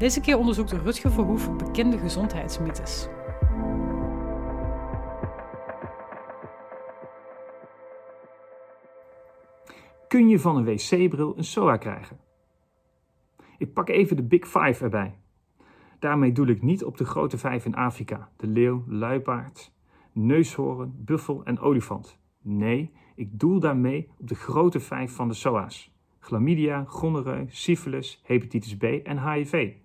Deze keer onderzoekt Rutger Verhoef bekende gezondheidsmythes. Kun je van een wc-bril een SOA krijgen? Ik pak even de Big Five erbij. Daarmee doel ik niet op de grote vijf in Afrika: de leeuw, luipaard, neushoorn, buffel en olifant. Nee, ik doel daarmee op de grote vijf van de SOA's: chlamydia, gonorreu, syphilis, hepatitis B en HIV.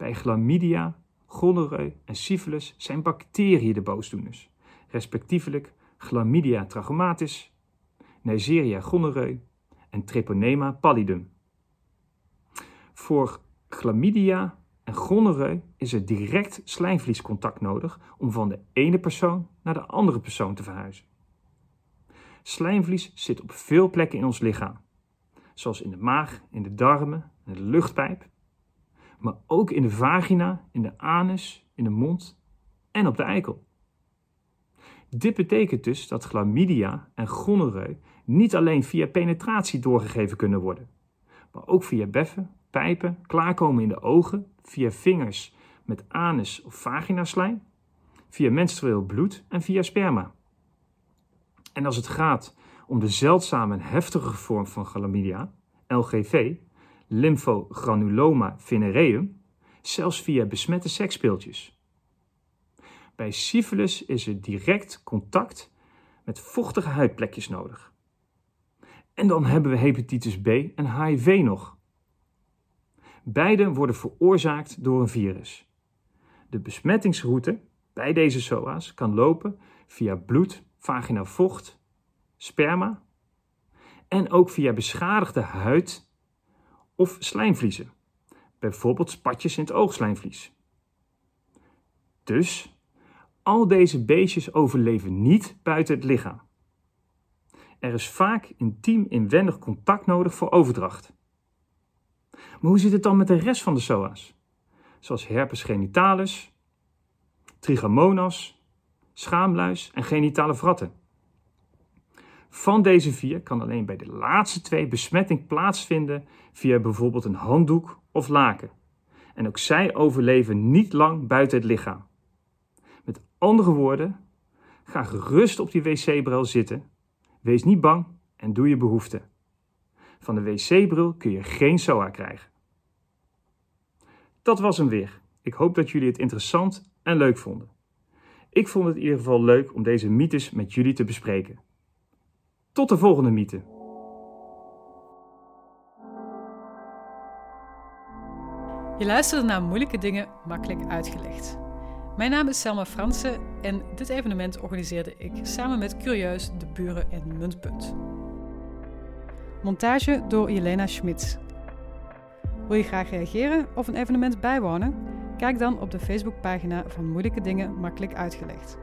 Bij chlamydia, gonorreu en syphilis zijn bacteriën de boosdoeners, respectievelijk Chlamydia trachomatis, Neisseria gonorreu en Treponema pallidum. Voor chlamydia en gonorreu is er direct slijmvliescontact nodig om van de ene persoon naar de andere persoon te verhuizen. Slijmvlies zit op veel plekken in ons lichaam, zoals in de maag, in de darmen, in de luchtpijp maar ook in de vagina, in de anus, in de mond en op de eikel. Dit betekent dus dat chlamydia en gonorreu niet alleen via penetratie doorgegeven kunnen worden, maar ook via beffen, pijpen, klaarkomen in de ogen, via vingers met anus of vaginaslijm, via menstrueel bloed en via sperma. En als het gaat om de zeldzame en heftige vorm van chlamydia, LGV, lymphogranuloma venereum, zelfs via besmette seksspeeltjes. Bij syphilis is er direct contact met vochtige huidplekjes nodig. En dan hebben we hepatitis B en HIV nog. Beide worden veroorzaakt door een virus. De besmettingsroute bij deze SOA's kan lopen via bloed, vaginaal vocht, sperma en ook via beschadigde huid of slijmvliezen, bijvoorbeeld spatjes in het oogslijmvlies. Dus al deze beestjes overleven niet buiten het lichaam. Er is vaak intiem inwendig contact nodig voor overdracht. Maar hoe zit het dan met de rest van de SOA's? Zoals herpes genitalis, trichomonas, schaamluis en genitale vratten. Van deze vier kan alleen bij de laatste twee besmetting plaatsvinden via bijvoorbeeld een handdoek of laken. En ook zij overleven niet lang buiten het lichaam. Met andere woorden, ga gerust op die wc-bril zitten. Wees niet bang en doe je behoefte. Van de wc-bril kun je geen SOA krijgen. Dat was hem weer. Ik hoop dat jullie het interessant en leuk vonden. Ik vond het in ieder geval leuk om deze mythes met jullie te bespreken. Tot de volgende mythe. Je luisterde naar moeilijke dingen makkelijk uitgelegd. Mijn naam is Selma Fransen en dit evenement organiseerde ik samen met Curieus de Buren en Muntpunt. Montage door Jelena Schmitz. Wil je graag reageren of een evenement bijwonen? Kijk dan op de Facebookpagina van Moeilijke Dingen Makkelijk Uitgelegd.